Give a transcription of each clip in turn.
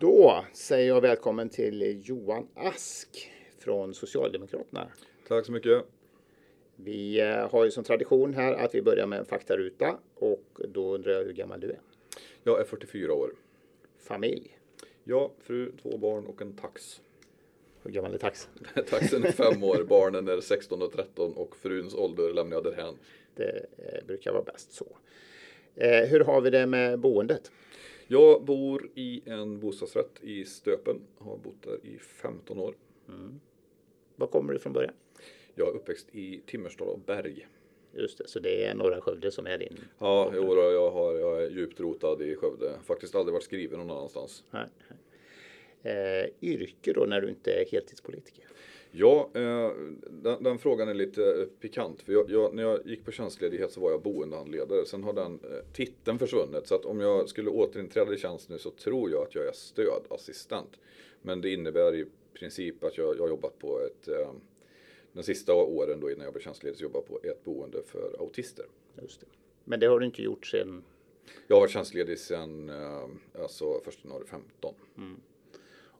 Då säger jag välkommen till Johan Ask från Socialdemokraterna. Tack så mycket. Vi eh, har ju som tradition här att vi börjar med en faktaruta och då undrar jag hur gammal du är. Jag är 44 år. Familj. Ja, fru, två barn och en tax. Hur gammal är taxen? Taxen är fem år, barnen är 16 och 13 och fruns ålder lämnar jag därhän. Det eh, brukar vara bäst så. Eh, hur har vi det med boendet? Jag bor i en bostadsrätt i Stöpen. Har bott där i 15 år. Var kommer du från början? Jag är uppväxt i Timmersdala och Berg. Just det, så det är norra Skövde som är din... Ja, jo, jag, har, jag är djupt rotad i Skövde. Faktiskt aldrig varit skriven någon annanstans. Nej. Eh, yrke då när du inte är heltidspolitiker? Ja, eh, den, den frågan är lite eh, pikant. För jag, jag, när jag gick på tjänstledighet så var jag boendehandledare. Sen har den eh, titeln försvunnit. Så att om jag skulle återinträda i tjänst nu så tror jag att jag är stödassistent. Men det innebär i princip att jag, jag har jobbat på ett eh, den sista åren då innan jag blev tjänstledig så jobbade jag på ett boende för autister. Just det. Men det har du inte gjort sedan... Jag har varit tjänstledig sedan eh, alltså 1 januari 15.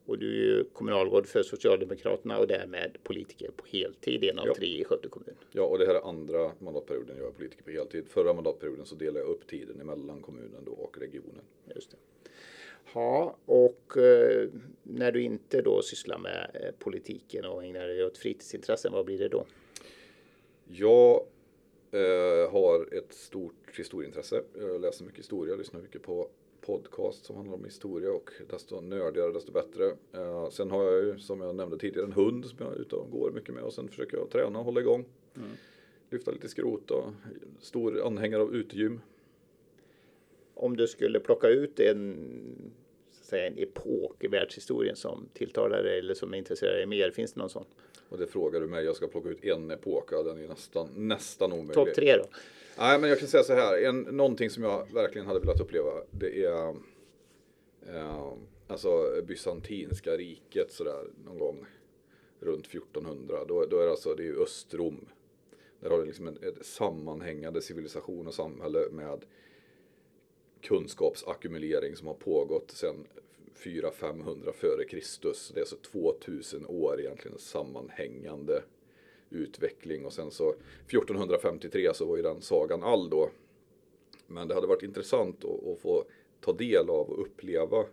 Och du är ju kommunalråd för Socialdemokraterna och därmed politiker på heltid, en av Ja. tre i Skövde kommun. Ja, och det här är andra mandatperioden jag är politiker på heltid. Förra mandatperioden så delade jag upp tiden emellan kommunen då och regionen. Just det. Ja, och eh, när du inte då sysslar med eh, politiken och ägnar dig åt fritidsintressen, vad blir det då? Jag eh, har ett stort historieintresse. Jag läser mycket historia, lyssnar mycket på podcast som handlar om historia och desto nördigare desto bättre. Eh, sen har jag ju som jag nämnde tidigare en hund som jag är ute och går mycket med och sen försöker jag träna och hålla igång. Lyfta lite skrot och stor anhängare av utegym. Om du skulle plocka ut en, så att säga, en epok i världshistorien som tilltalar dig eller som intresserar dig mer, finns det någon sån? Och det frågar du mig, jag ska plocka ut en epok, ja, den är nästan, nästan omöjlig. Topp tre då? Nej, men jag kan säga så här. En, någonting som jag verkligen hade velat uppleva. Det är eh, alltså bysantinska riket sådär någon gång runt 1400. Då, då är det alltså, det är ju Östrom. Där har du liksom en, ett sammanhängande civilisation och samhälle med kunskapsackumulering som har pågått sedan 400-500 före Kristus. Det är alltså 2000 år egentligen sammanhängande utveckling och sen så 1453 så var ju den sagan all då. Men det hade varit intressant att, att få ta del av och uppleva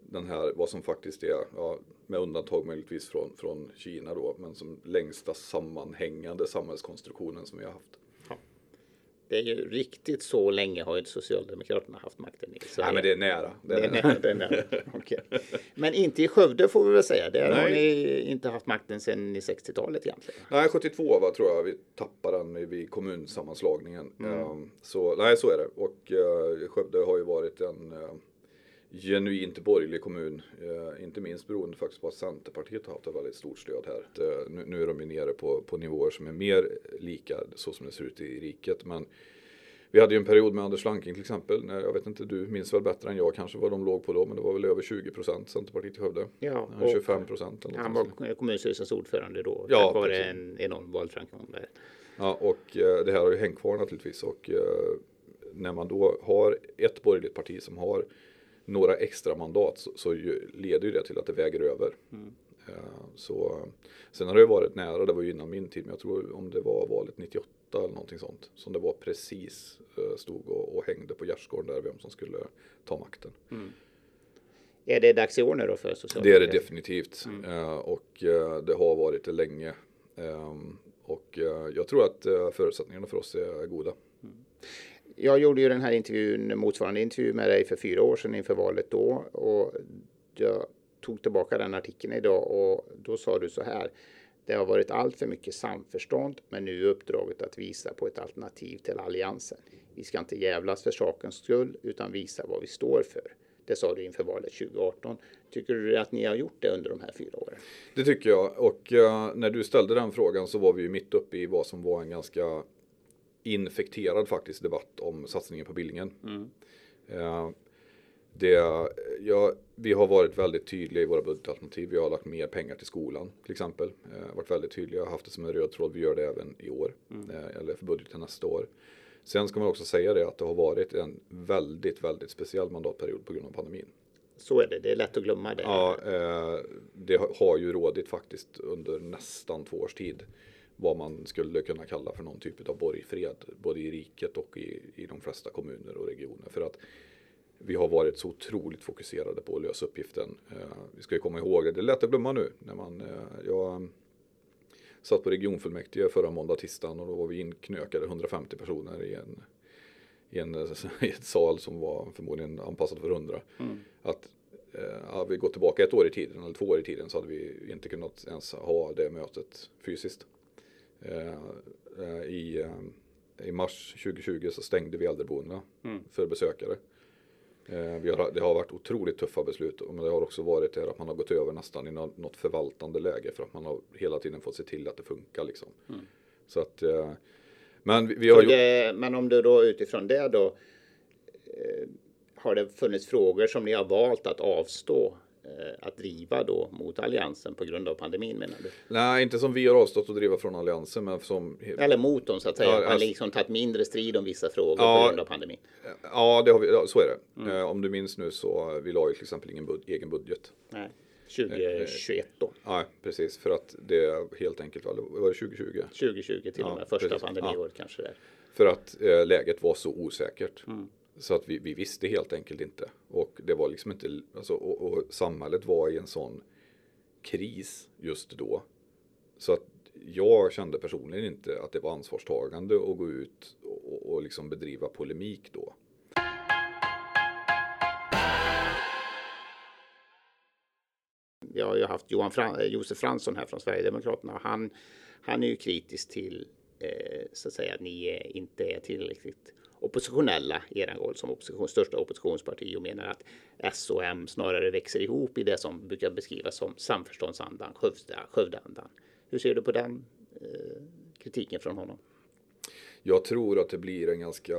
den här, vad som faktiskt är, ja, med undantag möjligtvis från, från Kina då, men som längsta sammanhängande samhällskonstruktionen som vi har haft. Det är ju riktigt så länge har inte Socialdemokraterna haft makten i Sverige. Nej men det är nära. Det Det är är nära. nära, det är nära. Okej. Men inte i Skövde får vi väl säga. Där har Nej. ni inte haft makten sedan i 60-talet egentligen. Nej, 72 var tror jag vi tappade den vid kommunsammanslagningen. Ehm, Så nej, så är det. Och eh, Skövde har ju varit en eh, genuint borgerlig kommun. eh, Inte minst beroende faktiskt på att Centerpartiet har haft ett väldigt stort stöd här. Eh, Nu, nu är de ju nere på, på nivåer som är mer lika så som det ser ut i riket. Men vi hade ju en period med Anders Lanking till exempel. När, jag vet inte, du minns väl bättre än jag kanske vad de låg på då. Men det var väl över 20 procent Centerpartiet i Skövde. Ja, Ja, och 25 procent. Han var kommunstyrelsens ordförande då. Ja, tack vare en enorm valframgång där. Ja, och eh, det här har ju hängt kvar naturligtvis. Och när man då har ett borgerligt parti som har några extra mandat så, så ju, leder ju det till att det väger över. Eh, så, sen har det ju varit nära, det var ju innan min tid, men jag tror om det var valet 98 eller någonting sånt. Som det var precis, eh, stod och, och hängde på gärdsgården där vem som skulle ta makten. Är det dags i år nu då för Det är Socialdemokraterna? det definitivt. Eh, och det har varit det länge. Ehm, och jag tror att förutsättningarna för oss är goda. Jag gjorde ju den här intervjun, motsvarande intervju med dig för fyra år sedan inför valet då. Och jag tog tillbaka den artikeln idag och då sa du så här. Det har varit allt för mycket samförstånd, men nu är uppdraget att visa på ett alternativ till alliansen. Vi ska inte jävlas för sakens skull, utan visa vad vi står för. Det sa du inför valet 2018. Tycker du att ni har gjort det under de här fyra åren? Det tycker jag. Och uh, när du ställde den frågan så var vi ju mitt uppe i vad som var en ganska infekterad faktiskt debatt om satsningen på Billingen. Eh, det, ja, vi har varit väldigt tydliga i våra budgetalternativ. Vi har lagt mer pengar till skolan till exempel. Eh, varit väldigt tydliga, haft det som en röd tråd. Vi gör det även i år. Eh, eller för budgeten nästa år. Sen ska man också säga det att det har varit en väldigt, väldigt speciell mandatperiod på grund av pandemin. Så är det, det är lätt att glömma det. Ja, eh, det har ju rådit faktiskt under nästan två års tid vad man skulle kunna kalla för någon typ av borgfred, både i riket och i, i de flesta kommuner och regioner. För att vi har varit så otroligt fokuserade på att lösa uppgiften. Eh, vi ska ju komma ihåg det, det är lätt att glömma nu. När man, eh, jag satt på regionfullmäktige förra måndag, tisdagen och då var vi inknökade 150 personer i en, i en, i ett sal som var förmodligen anpassad för 100. Mm. Att eh, vi går tillbaka ett år i tiden eller två år i tiden så hade vi inte kunnat ens ha det mötet fysiskt. Eh, eh, I, I mars 2020 så stängde vi äldreboendena mm. för besökare. Vi har, det har varit otroligt tuffa beslut men det har också varit det att man har gått över nästan i något förvaltande läge för att man har hela tiden fått se till att det funkar liksom. Mm. Så att men vi, vi har det, Men om du då utifrån det då har det funnits frågor som ni har valt att avstå eh, att driva då mot alliansen på grund av pandemin menar du? Nej, inte som vi har avstått att driva från alliansen, men som... Eller mot dem så att säga. Ja, Man alltså... liksom tagit mindre strid om vissa frågor ja, på grund av pandemin. Ja, det har vi, så är det. Mm. Eh, om du minns nu så vi la ju till exempel ingen bud egen budget. Nej. 2021 då. Ja, precis. För att det helt enkelt var, var det 2020? 2020 till och med. Första pandemiåret kanske det För att eh, läget var så osäkert. Mm. Så att vi, vi, visste helt enkelt inte. Och det var liksom inte, alltså, och, och, samhället var i en sån kris just då. Så att jag kände personligen inte att det var ansvarstagande att gå ut och, och liksom bedriva polemik då. Jag har ju haft Johan Fran eh, Josef Fransson här från Sverigedemokraterna och han, han är ju kritisk till eh, så att säga att ni inte är tillräckligt oppositionella i er roll som opposition, största oppositionsparti och menar att S och M snarare växer ihop i det som brukar beskrivas som samförståndsandan, Skövdeandan. Hur ser du på den eh, kritiken från honom? Jag tror att det blir en ganska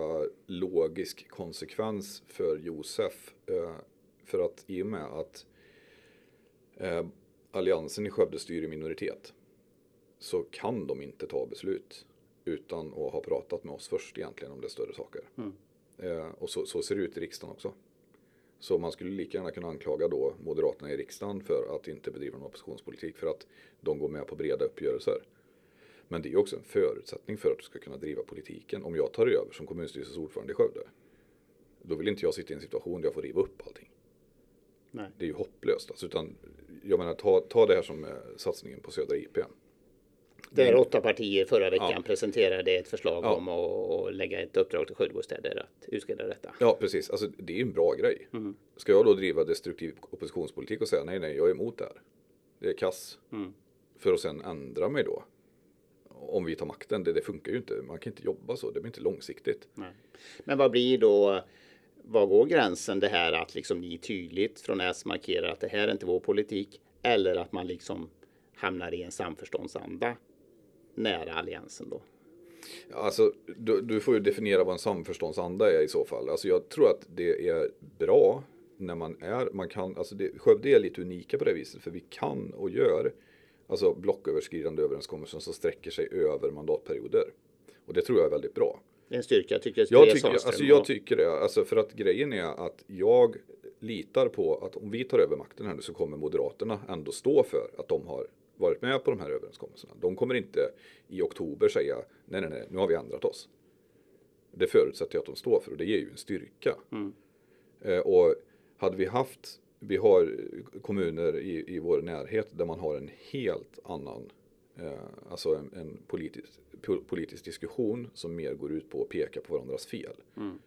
logisk konsekvens för Josef. Eh, för att i och med att eh, Alliansen i Skövde styr i minoritet så kan de inte ta beslut utan att ha pratat med oss först egentligen om det större saker. Mm. Eh, och så, så, ser det ut i riksdagen också. Så man skulle lika gärna kunna anklaga då Moderaterna i riksdagen för att inte bedriva någon oppositionspolitik för att de går med på breda uppgörelser. Men det är också en förutsättning för att du ska kunna driva politiken. Om jag tar över som kommunstyrelsens ordförande i Skövde, då vill inte jag sitta i en situation där jag får riva upp allting. Nej. Det är ju hopplöst. Alltså, utan, jag menar, ta, ta det här som satsningen på Södra IP. Där åtta partier förra veckan ja. presenterade ett förslag ja. om att lägga ett uppdrag till Sköldbostäder att utreda detta. Ja, precis. Alltså, det är en bra grej. Mm. Ska jag då driva destruktiv oppositionspolitik och säga nej, nej, jag är emot det här. Det är kass. Mm. För att sen ändra mig då. Om vi tar makten, det, det, funkar ju inte. Man kan inte jobba så, det blir inte långsiktigt. Nej. Men vad blir då, var går gränsen det här att liksom ni tydligt från S markerar att det här är inte vår politik eller att man liksom hamnar i en samförståndsanda nära alliansen då? Alltså, du, du, får ju definiera vad en samförståndsanda är i så fall. Alltså, jag tror att det är bra när man är, man kan, alltså det, Skövde är lite unika på det viset för vi kan och gör alltså blocköverskridande överenskommelser som sträcker sig över mandatperioder. Och det tror jag är väldigt bra. Det är en styrka, tycker jag. Tycker, alltså jag tycker det, alltså för att grejen är att jag litar på att om vi tar över makten här nu så kommer Moderaterna ändå stå för att de har varit med på de här överenskommelserna. De kommer inte i oktober säga nej, nej, nej, nu har vi ändrat oss. Det förutsätter jag att de står för och det ger ju en styrka. Mm. Eh, och hade vi haft, vi har kommuner i, i vår närhet där man har en helt annan, eh, alltså en, en politisk, politisk diskussion som mer går ut på att peka på varandras fel. Mm.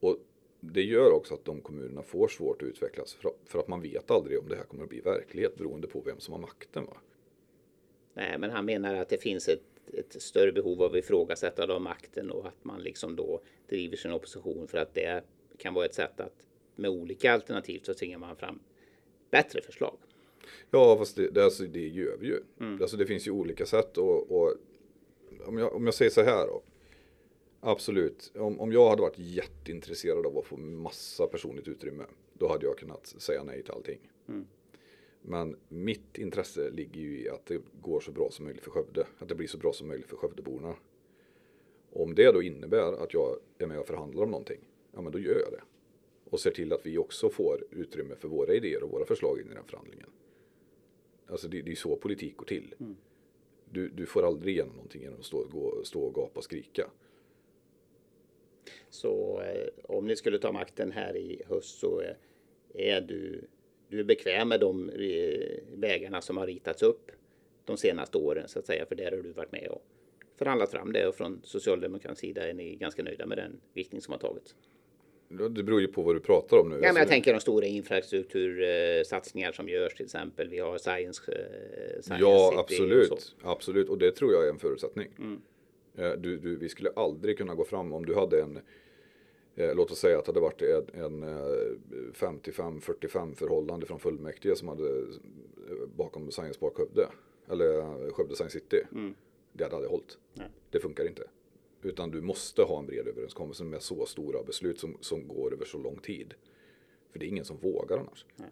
Och det gör också att de kommunerna får svårt att utvecklas för, för, att man vet aldrig om det här kommer att bli verklighet beroende på vem som har makten. Va? Nej, men han menar att det finns ett, ett större behov av ifrågasättande av makten och att man liksom då driver sin opposition för att det kan vara ett sätt att med olika alternativ så tvingar man fram bättre förslag. Ja, fast det, det, alltså, det gör vi ju. Mm. Alltså, det finns ju olika sätt och, och om, jag, om jag säger så här då. Absolut, om, om jag hade varit jätteintresserad av att få massa personligt utrymme, då hade jag kunnat säga nej till allting. Mm. Men mitt intresse ligger ju i att det går så bra som möjligt för Skövde. Att det blir så bra som möjligt för Skövdeborna. Om det då innebär att jag är med och förhandlar om någonting, ja men då gör jag det. och ser till att vi också får utrymme för våra idéer och våra förslag in i den förhandlingen. Alltså det, det är så politik går till. Mm. Du, du, får aldrig igenom någonting genom att stå, gå, stå och gapa och skrika. Så eh, om ni skulle ta makten här i höst så eh, är du, du är bekväm med de eh, vägarna som har ritats upp de senaste åren så att säga, för där har du varit med och förhandlat fram det och från socialdemokratins sida är ni ganska nöjda med den riktning som har tagits. Det beror ju på vad du pratar om nu. Ja, men jag alltså, tänker de stora infrastruktursatsningar som görs till exempel. Vi har Science, uh, science Ja, absolut. Och absolut. Och det tror jag är en förutsättning. Mm. Du, du, vi skulle aldrig kunna gå fram om du hade en eh, låt oss säga att det hade varit en, en 55-45 förhållande från fullmäktige som hade bakom Science Park Skövde. Eller Skövde Science City. Mm. Det hade aldrig hållit. Nej. Det funkar inte. Utan du måste ha en bred överenskommelse med så stora beslut som, som går över så lång tid. För det är ingen som vågar annars. Nej.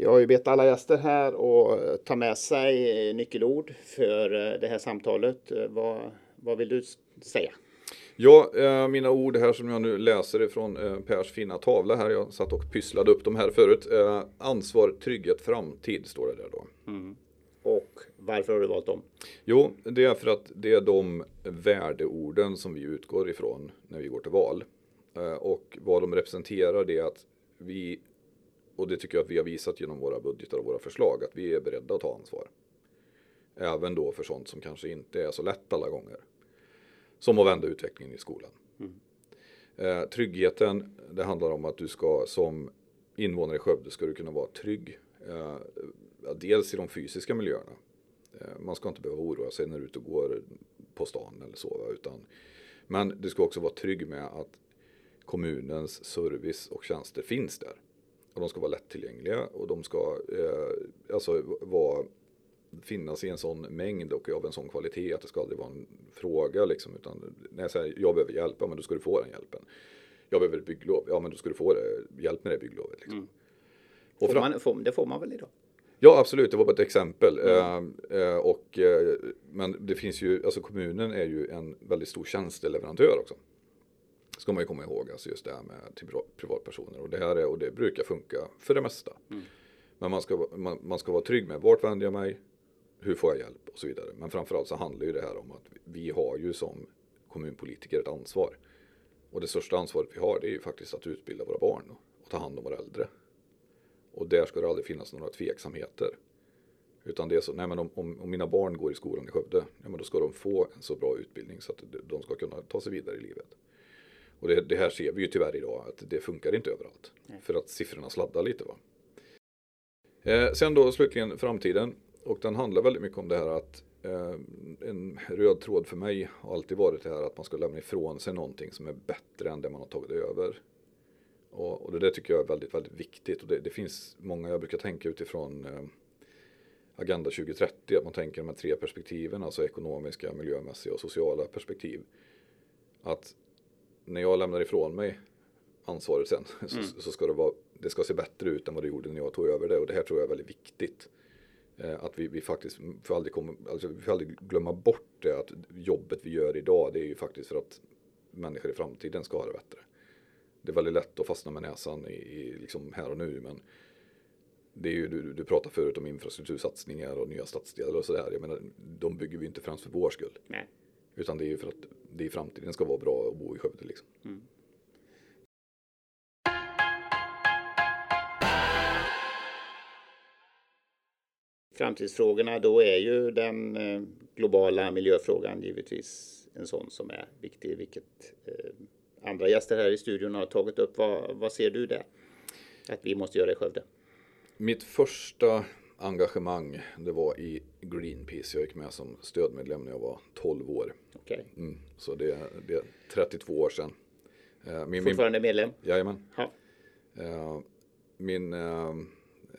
Jag har ju bett alla gäster här att ta med sig nyckelord för det här samtalet. Vad, vad vill du säga? Ja, eh, mina ord här som jag nu läser ifrån eh, Pers fina tavla här. Jag satt och pysslade upp de här förut. Eh, ansvar, trygghet, framtid står det där då. Mm. Och varför har du valt dem? Jo, det är för att det är de värdeorden som vi utgår ifrån när vi går till val. Eh, och vad de representerar det är att vi, och det tycker jag att vi har visat genom våra budgetar och våra förslag, att vi är beredda att ta ansvar. Även då för sånt som kanske inte är så lätt alla gånger. Som att vända utvecklingen i skolan. Mm. Eh, tryggheten, det handlar om att du ska som invånare i Skövde ska du kunna vara trygg. Eh, dels i de fysiska miljöerna. Eh, man ska inte behöva oroa sig när du är ute och går på stan eller så. Utan, men du ska också vara trygg med att kommunens service och tjänster finns där. Och de ska vara lättillgängliga och de ska eh, alltså vara finnas i en sån mängd och av en sån kvalitet att det ska aldrig vara en fråga liksom. Utan när jag säger jag behöver hjälp, ja men då ska du få den hjälpen. Jag behöver ett bygglov, ja men då ska du få det, hjälp med det bygglovet. Liksom. Mm. Och får man, får, det får man väl idag? Ja absolut, det var bara ett exempel. Mm. Eh, eh, och, eh, men det finns ju, alltså kommunen är ju en väldigt stor tjänsteleverantör också. Ska man ju komma ihåg, alltså just det här med till privatpersoner. Och det här är, och det brukar funka för det mesta. Mm. Men man ska, man, man ska vara trygg med vart vänder jag mig? hur får jag hjälp och så vidare. Men framförallt så handlar ju det här om att vi har ju som kommunpolitiker ett ansvar. Och det största ansvaret vi har det är ju faktiskt att utbilda våra barn och ta hand om våra äldre. Och där ska det aldrig finnas några tveksamheter. Utan det är så, nej men om, om, om mina barn går i skolan i Skövde, ja, men då ska de få en så bra utbildning så att de ska kunna ta sig vidare i livet. Och det, det här ser vi ju tyvärr idag att det funkar inte överallt. Nej. För att siffrorna sladdar lite va. Eh, sen då slutligen framtiden. Och den handlar väldigt mycket om det här att eh, en röd tråd för mig har alltid varit det här att man ska lämna ifrån sig någonting som är bättre än det man har tagit över. Och, och det där tycker jag är väldigt, väldigt viktigt. Och det, det finns många, jag brukar tänka utifrån eh, Agenda 2030, att man tänker de här tre perspektiven, alltså ekonomiska, miljömässiga och sociala perspektiv. Att när jag lämnar ifrån mig ansvaret sen mm. så, så, ska det, vara, det ska se bättre ut än vad det gjorde när jag tog över det. Och det här tror jag är väldigt viktigt. Eh, att vi, vi faktiskt får aldrig, komma, alltså vi får aldrig glömma bort det att jobbet vi gör idag det är ju faktiskt för att människor i framtiden ska ha det bättre. Det är väldigt lätt att fastna med näsan i, i liksom här och nu men det är ju, du, du pratade förut om infrastruktursatsningar och nya stadsdelar och sådär. Jag menar, de bygger vi inte främst för vår skull. Nej. Utan det är ju för att det i framtiden ska vara bra att bo i Skövde liksom. Mm. framtidsfrågorna då är ju den eh, globala miljöfrågan givetvis en sån som är viktig, vilket eh, andra gäster här i studion har tagit upp. Vad, vad ser du där? Att vi måste göra i Skövde? Mitt första engagemang det var i Greenpeace. Jag gick med som stödmedlem när jag var 12 år. Okay. Mm, så det, det är 32 år sedan. Eh, min, Fortfarande medlem? Jajamän. Ha. Min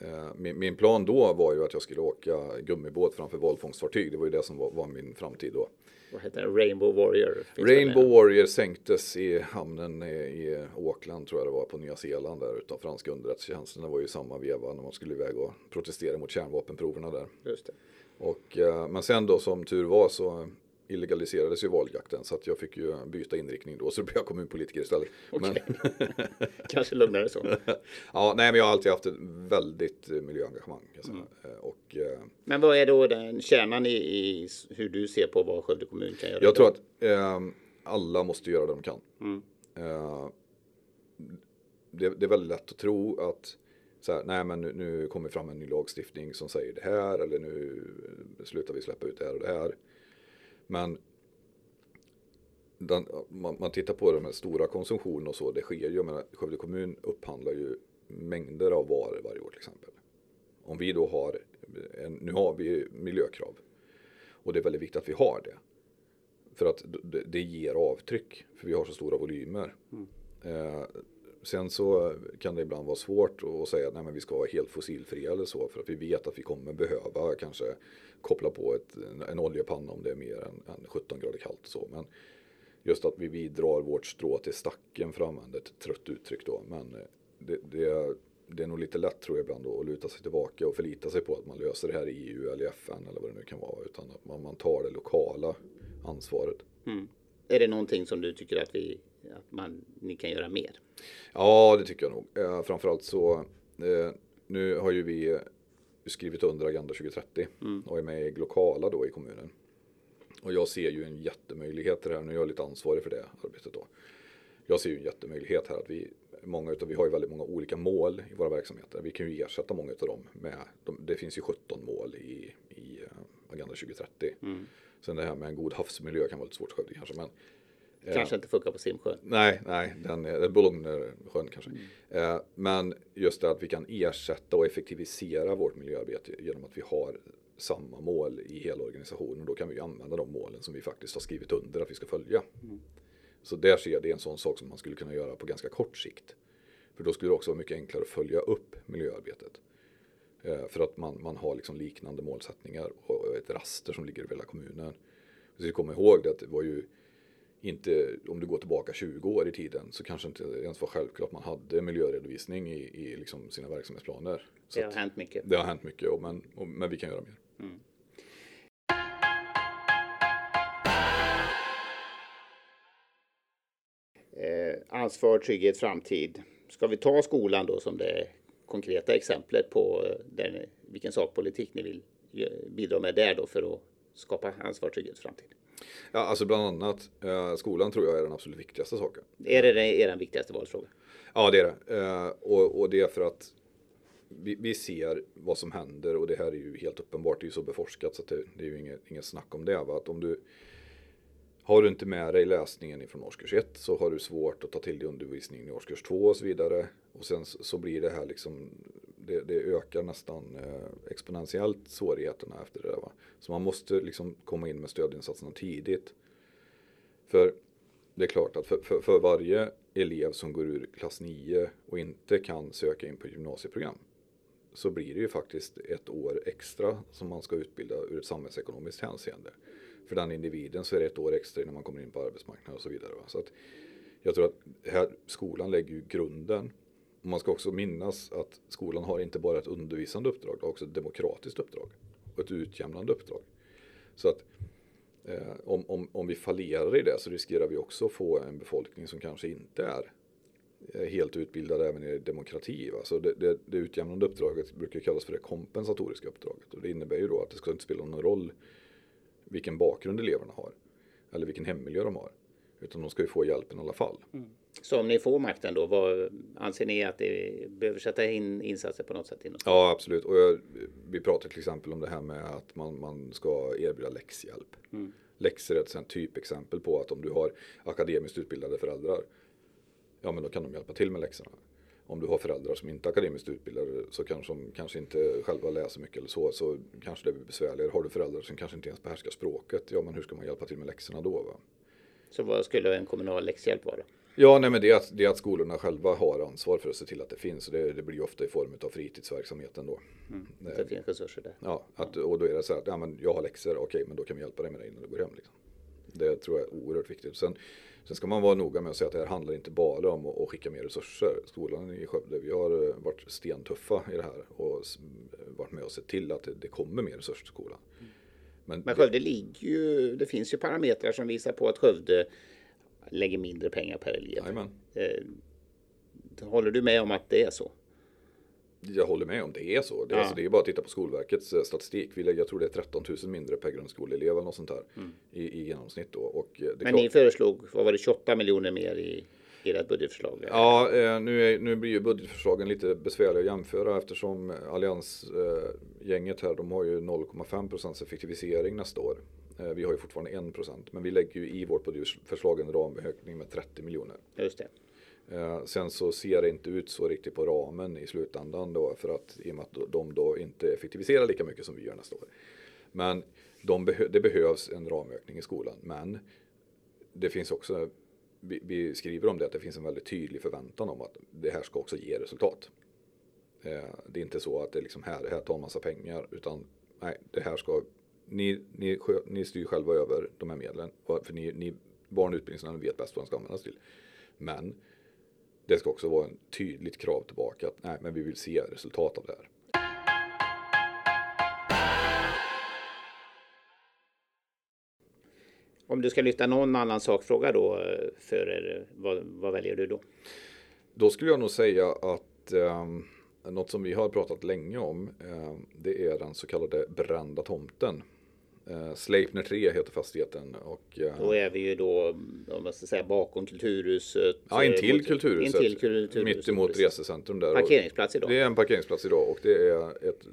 Eh, min, min, plan då var ju att jag skulle åka gummibåt framför valfångstfartyg. Det var ju det som var, var min framtid då. Vad heter det? Rainbow Warrior? Rainbow Warrior sänktes i hamnen i, Auckland tror jag det var på Nya Zeeland där utav franska underrättelsetjänsten. Det var ju samma veva när man skulle iväg och protestera mot kärnvapenproverna där. Just det. Och, eh, men sen då som tur var så illegaliserades ju valjakten så att jag fick ju byta inriktning då så blev jag kommunpolitiker istället. Okay. Men... Kanske lugnare så. ja, nej men jag har alltid haft ett väldigt miljöengagemang. Mm. Och, eh... Men vad är då den kärnan i, i, hur du ser på vad Skövde kommun kan göra? Jag tror att eh, alla måste göra det de kan. Mm. Eh, det, det, är väldigt lätt att tro att så här, nej men nu, nu kommer fram en ny lagstiftning som säger det här eller nu slutar vi släppa ut det här och det här. Men den, man, man, tittar på de här stora konsumtionen och så, det sker ju, men Skövde kommun upphandlar ju mängder av varor varje år till exempel. Om vi då har, en, nu har vi miljökrav och det är väldigt viktigt att vi har det. För att det, det ger avtryck, för vi har så stora volymer. Mm. Eh, sen så kan det ibland vara svårt att säga att vi ska vara helt fossilfria eller så, för att vi vet att vi kommer behöva kanske koppla på ett, en oljepanna om det är mer än, än 17 grader kallt. Och så. Men just att vi, vi drar vårt strå till stacken för att använda ett trött uttryck då. Men eh, det, det, det är nog lite lätt tror jag ibland då, att luta sig tillbaka och förlita sig på att man löser det här i EU eller i FN eller vad det nu kan vara. Utan att man, man tar det lokala ansvaret. Mm. Är det någonting som du tycker att, vi, att man, ni kan göra mer? Ja, det tycker jag nog. Eh, framförallt så eh, nu har ju vi skrivit under Agenda 2030 mm. och är med i Glokala då i kommunen. Och jag ser ju en jättemöjlighet det här, nu är jag lite ansvarig för det arbetet då. Jag ser ju en jättemöjlighet här att vi, många utav, vi har ju väldigt många olika mål i våra verksamheter. Vi kan ju ersätta många av dem med, de, det finns ju 17 mål i, i uh, Agenda 2030. Mm. Sen det här med en god havsmiljö kan vara lite svårt att kanske, men Kanske inte funkar på simsjön. Nej, nej, den är Bolognesjön kanske. Mm. Eh, men just det att vi kan ersätta och effektivisera vårt miljöarbete genom att vi har samma mål i hela organisationen. Då kan vi använda de målen som vi faktiskt har skrivit under att vi ska följa. Mm. Så där ser jag det är en sån sak som man skulle kunna göra på ganska kort sikt. För då skulle det också vara mycket enklare att följa upp miljöarbetet. Eh, för att man, man har liksom liknande målsättningar och ett raster som ligger över hela kommunen. Vi ska komma ihåg det att det var ju inte, om du går tillbaka 20 år i tiden så kanske inte ens var självklart att man hade miljöredovisning i, i liksom sina verksamhetsplaner. Så det har hänt mycket. Det har hänt mycket, och men, och, men vi kan göra mer. Mm. Eh, ansvar, trygghet, framtid. Ska vi ta skolan då som det konkreta exemplet på eh, den, vilken sakpolitik ni vill bidra med där då för att skapa ansvar, trygghet, framtid? Ja, alltså bland annat eh, skolan tror jag är den absolut viktigaste saken. Är det er viktigaste valfråga? Ja, det är det. Eh, och, och det är för att vi, vi, ser vad som händer och det här är ju helt uppenbart, det är ju så beforskat så det, det, är ju inget, inget snack om det. Va? Att om du har du inte med dig läsningen ifrån årskurs 1 så har du svårt att ta till dig undervisningen i årskurs 2 och så vidare. Och sen så blir det här liksom det, det ökar nästan eh, exponentiellt svårigheterna efter det. Där, va? Så man måste liksom komma in med stödinsatserna tidigt. För det är klart att för, för, för, varje elev som går ur klass 9 och inte kan söka in på gymnasieprogram så blir det ju faktiskt ett år extra som man ska utbilda ur ett samhällsekonomiskt hänseende. För den individen så är det ett år extra innan man kommer in på arbetsmarknaden och så vidare. Va? Så att jag tror att här, skolan lägger ju grunden man ska också minnas att skolan har inte bara ett undervisande uppdrag, det har också ett demokratiskt uppdrag och ett utjämnande uppdrag. Så att eh, om, om, om vi fallerar i det så riskerar vi också att få en befolkning som kanske inte är eh, helt utbildad även i demokrati. Va? Så det, det, det utjämnande uppdraget brukar kallas för det kompensatoriska uppdraget och det innebär ju då att det ska inte spela någon roll vilken bakgrund eleverna har eller vilken hemmiljö de har. Utan de ska ju få hjälpen i alla fall. Mm. Så om ni får makten då, vad, anser ni att det behöver sätta in insatser på något sätt? Inom? Ja, absolut. Och jag, vi pratar till exempel om det här med att man, man ska erbjuda läxhjälp. Mm. Läxor är ett typexempel på att om du har akademiskt utbildade föräldrar, ja men då kan de hjälpa till med läxorna. Om du har föräldrar som inte är akademiskt utbildade så kanske de kanske inte själva läser mycket eller så, så kanske det blir besvärligare. Har du föräldrar som kanske inte ens behärskar språket, ja men hur ska man hjälpa till med läxorna då? Va? Så vad skulle en kommunal läxhjälp vara? Ja, nej, men det är, att, det är att skolorna själva har ansvar för att se till att det finns. Och det, det blir ofta i form av fritidsverksamheten då. Mm, det, det finns resurser där. Ja, att, och då är det så här att ja, men jag har läxor, okej, men då kan vi hjälpa dig med det innan du går hem. Liksom. Det tror jag är oerhört viktigt. Sen, sen ska man vara noga med att säga att det här handlar inte bara om att, att skicka mer resurser. Skolan i Skövde, vi har eh, varit stentuffa i det här och varit med och sett till att det, det kommer mer resurser till skolan. Men, Men Skövde ligger ju, det finns ju parametrar som visar på att Skövde lägger mindre pengar per elev. Amen. Eh, håller du med om att det är så? Jag håller med om det är så. Det är, ja. alltså, det är bara att titta på Skolverkets eh, statistik. Vi lägger, jag tror det är 13 000 mindre per grundskoleelev eller något sånt här mm. i, i genomsnitt. Då. Och eh, Men ni föreslog, vad var det, 28 miljoner mer i ert budgetförslag? Ja, eh, nu, är, nu blir ju budgetförslagen lite besvärliga att jämföra eftersom alliansgänget här, de har ju 0,5 procents effektivisering nästa år. Vi har ju fortfarande 1 procent, men vi lägger ju i vårt budgetförslag en ramökning med 30 miljoner. Just det. Eh, sen så ser det inte ut så riktigt på ramen i slutändan då för att i och med att de då inte effektiviserar lika mycket som vi gör nästa år. Men de beh det behövs en ramökning i skolan. Men det finns också, vi, vi, skriver om det, att det finns en väldigt tydlig förväntan om att det här ska också ge resultat. Eh, det är inte så att det liksom här, här tar en massa pengar utan nej, det här ska, ni, ni, ni styr själva över de här medlen. För ni, ni barn och utbildningsnämnden vet bäst vad de ska användas till. Men det ska också vara ett tydligt krav tillbaka att nej, men vi vill se resultat av det här. Om du ska lyfta någon annan sakfråga då eh, för er, eh, vad, vad väljer du då? Då skulle jag nog säga att eh, något som vi har pratat länge om eh, det är den så kallade brända tomten. Uh, Sleipner 3 heter fastigheten. Och, uh, då är vi ju då, om man ska säga, bakom Kulturhuset. Ja, intill mot, Kulturhuset. Intill kulturhuset mitt emot resecentrum där. Parkeringsplats idag. Det är en parkeringsplats idag och det är ett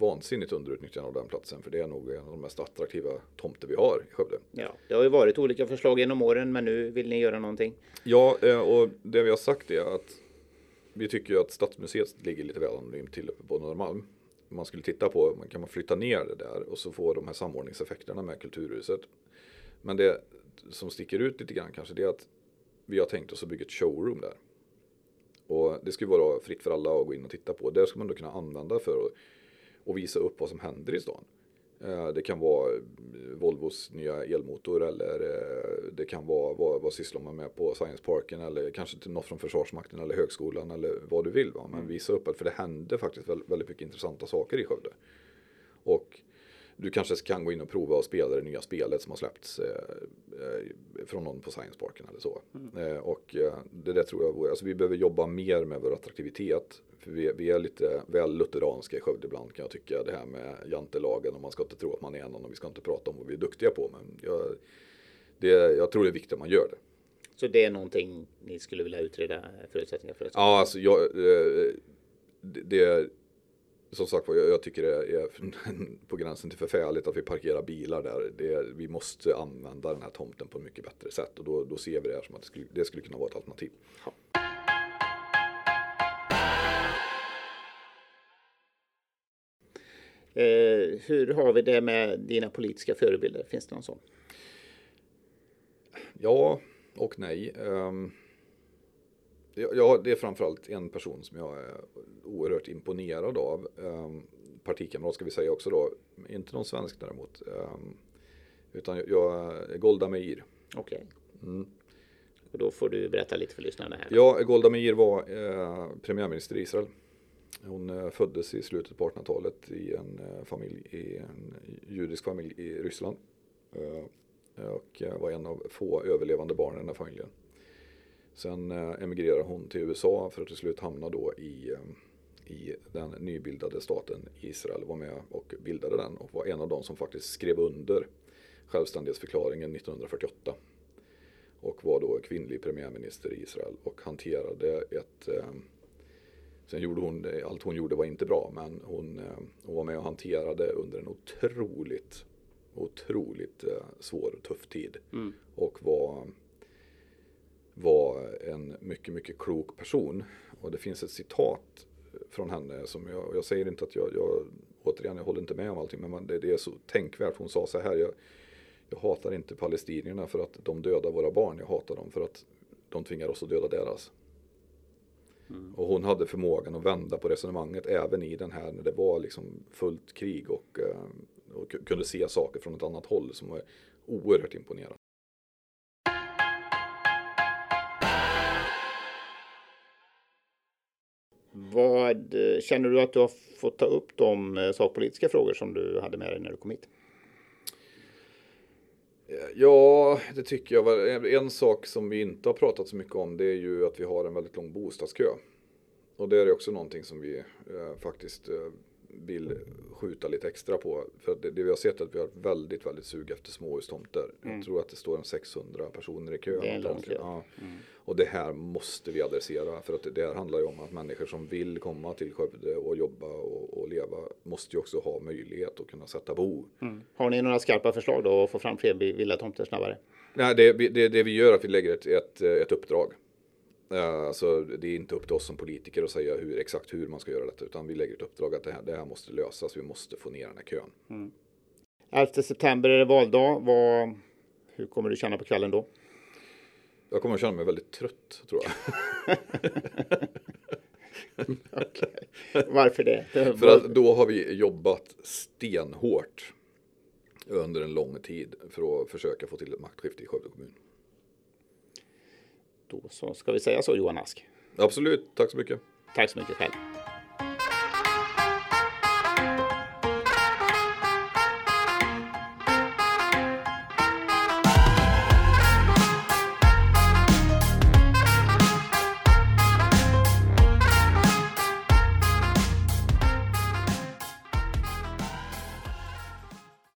vansinnigt underutnyttjande av den platsen. För det är nog en av de mest attraktiva tomter vi har i Skövde. Ja, det har ju varit olika förslag genom åren men nu vill ni göra någonting. Ja, eh, och det vi har sagt är att vi tycker att Stadsmuseet ligger lite väl anonymt till uppe på Norrmalm man skulle titta på, kan man flytta ner det där och så få de här samordningseffekterna med Kulturhuset. Men det som sticker ut lite grann kanske det är att vi har tänkt oss att bygga ett showroom där. Och det ska vara fritt för alla att gå in och titta på. Där ska man då kunna använda för att och visa upp vad som händer i stan. Eh, det kan vara eh, Volvos nya elmotor eller eh, det kan vara vad, vad sysslar man med på Science Parken eller kanske till något från Försvarsmakten eller högskolan eller vad du vill. Va? Men mm. visa upp att för det händer faktiskt väldigt mycket intressanta saker i Skövde. Och du kanske kan gå in och prova och spela det nya spelet som har släppts eh, från någon på Science Parken eller så. Mm. Eh, och eh, det där tror jag vore, alltså vi behöver jobba mer med vår attraktivitet för vi, vi, är lite väl lutheranska i Skövde ibland kan jag tycka. Det här med jantelagen och man ska inte tro att man är någon och vi ska inte prata om vad vi är duktiga på. Men jag, det, jag tror det är viktigt att man gör det. Så det är någonting ni skulle vilja utreda förutsättningar för? Ja, alltså jag, eh, det, det som sagt jag, jag tycker det är på gränsen till förfärligt att vi parkerar bilar där. Det, vi måste använda den här tomten på ett mycket bättre sätt och då, då ser vi det här som att det skulle, det skulle kunna vara ett alternativ. Ja. Eh, hur har vi det med dina politiska förebilder? Finns det någon sån? Ja och nej. Um, ja, det är framförallt en person som jag är oerhört imponerad av. Um, partikamrat ska vi säga också då. Inte någon svensk däremot. Um, utan jag, är Golda Meir. Okej. Okay. Mm. Och då får du berätta lite för lyssnarna här. Ja, Golda Meir var eh, premiärminister i Israel. Hon eh, föddes i slutet på 1800-talet i en eh, familj, i en judisk familj i Ryssland. Eh, och var en av få överlevande barn i den här familjen. Sen emigrerade hon till USA för att till slut hamna då i, i den nybildade staten Israel. Var med och bildade den och var en av de som faktiskt skrev under självständighetsförklaringen 1948. Och var då kvinnlig premiärminister i Israel och hanterade ett Sen gjorde hon, allt hon gjorde var inte bra men hon, eh, hon var med och hanterade under en otroligt, otroligt eh, svår och tuff tid. Mm. Och var, var en mycket, mycket klok person. Och det finns ett citat från henne som jag, jag säger inte att jag, jag återigen, jag håller inte med om allting men det, det är så tänkvärt. Hon sa så här, jag, jag hatar inte palestinierna för att de dödar våra barn, jag hatar dem för att de tvingar oss att döda deras. Mm. Och hon hade förmågan att vända på resonemanget även i den här när det var liksom fullt krig och, eh, och kunde se saker från ett annat håll som var oerhört imponerande. Vad eh, känner du att du har fått ta upp de eh, sakpolitiska frågor som du hade med dig när du kom hit? Ja, det tycker jag. En sak som vi inte har pratat så mycket om det är ju att vi har en väldigt lång bostadskö. Och det är också någonting som vi eh, faktiskt eh, vill skjuta lite extra på. För det, det, vi har sett är att vi har väldigt, väldigt sug efter småhustomter. Mm. Jag tror att det står en 600 personer i kö. Det är långt, ja. Mm. Och det här måste vi adressera. För att det, det här handlar ju om att människor som vill komma till Skövde och jobba och, och leva måste ju också ha möjlighet att kunna sätta bo. Mm. Har ni några skarpa förslag då att få fram fler villatomter snabbare? Nej, det, det, det vi gör är att vi lägger ett, ett, ett uppdrag Alltså, det är inte upp till oss som politiker att säga hur, exakt hur man ska göra detta utan vi lägger ett uppdrag att det här, det här måste lösas. Vi måste få ner den här kön. Mm. 11 september är det valdag. Vad, hur kommer du känna på kvällen då? Jag kommer att känna mig väldigt trött tror jag. okay. Varför det? För att då har vi jobbat stenhårt under en lång tid för att försöka få till ett maktskifte i Skövde kommun. Då så ska vi säga så Johan Ask. Absolut, tack så mycket. Tack så mycket själv.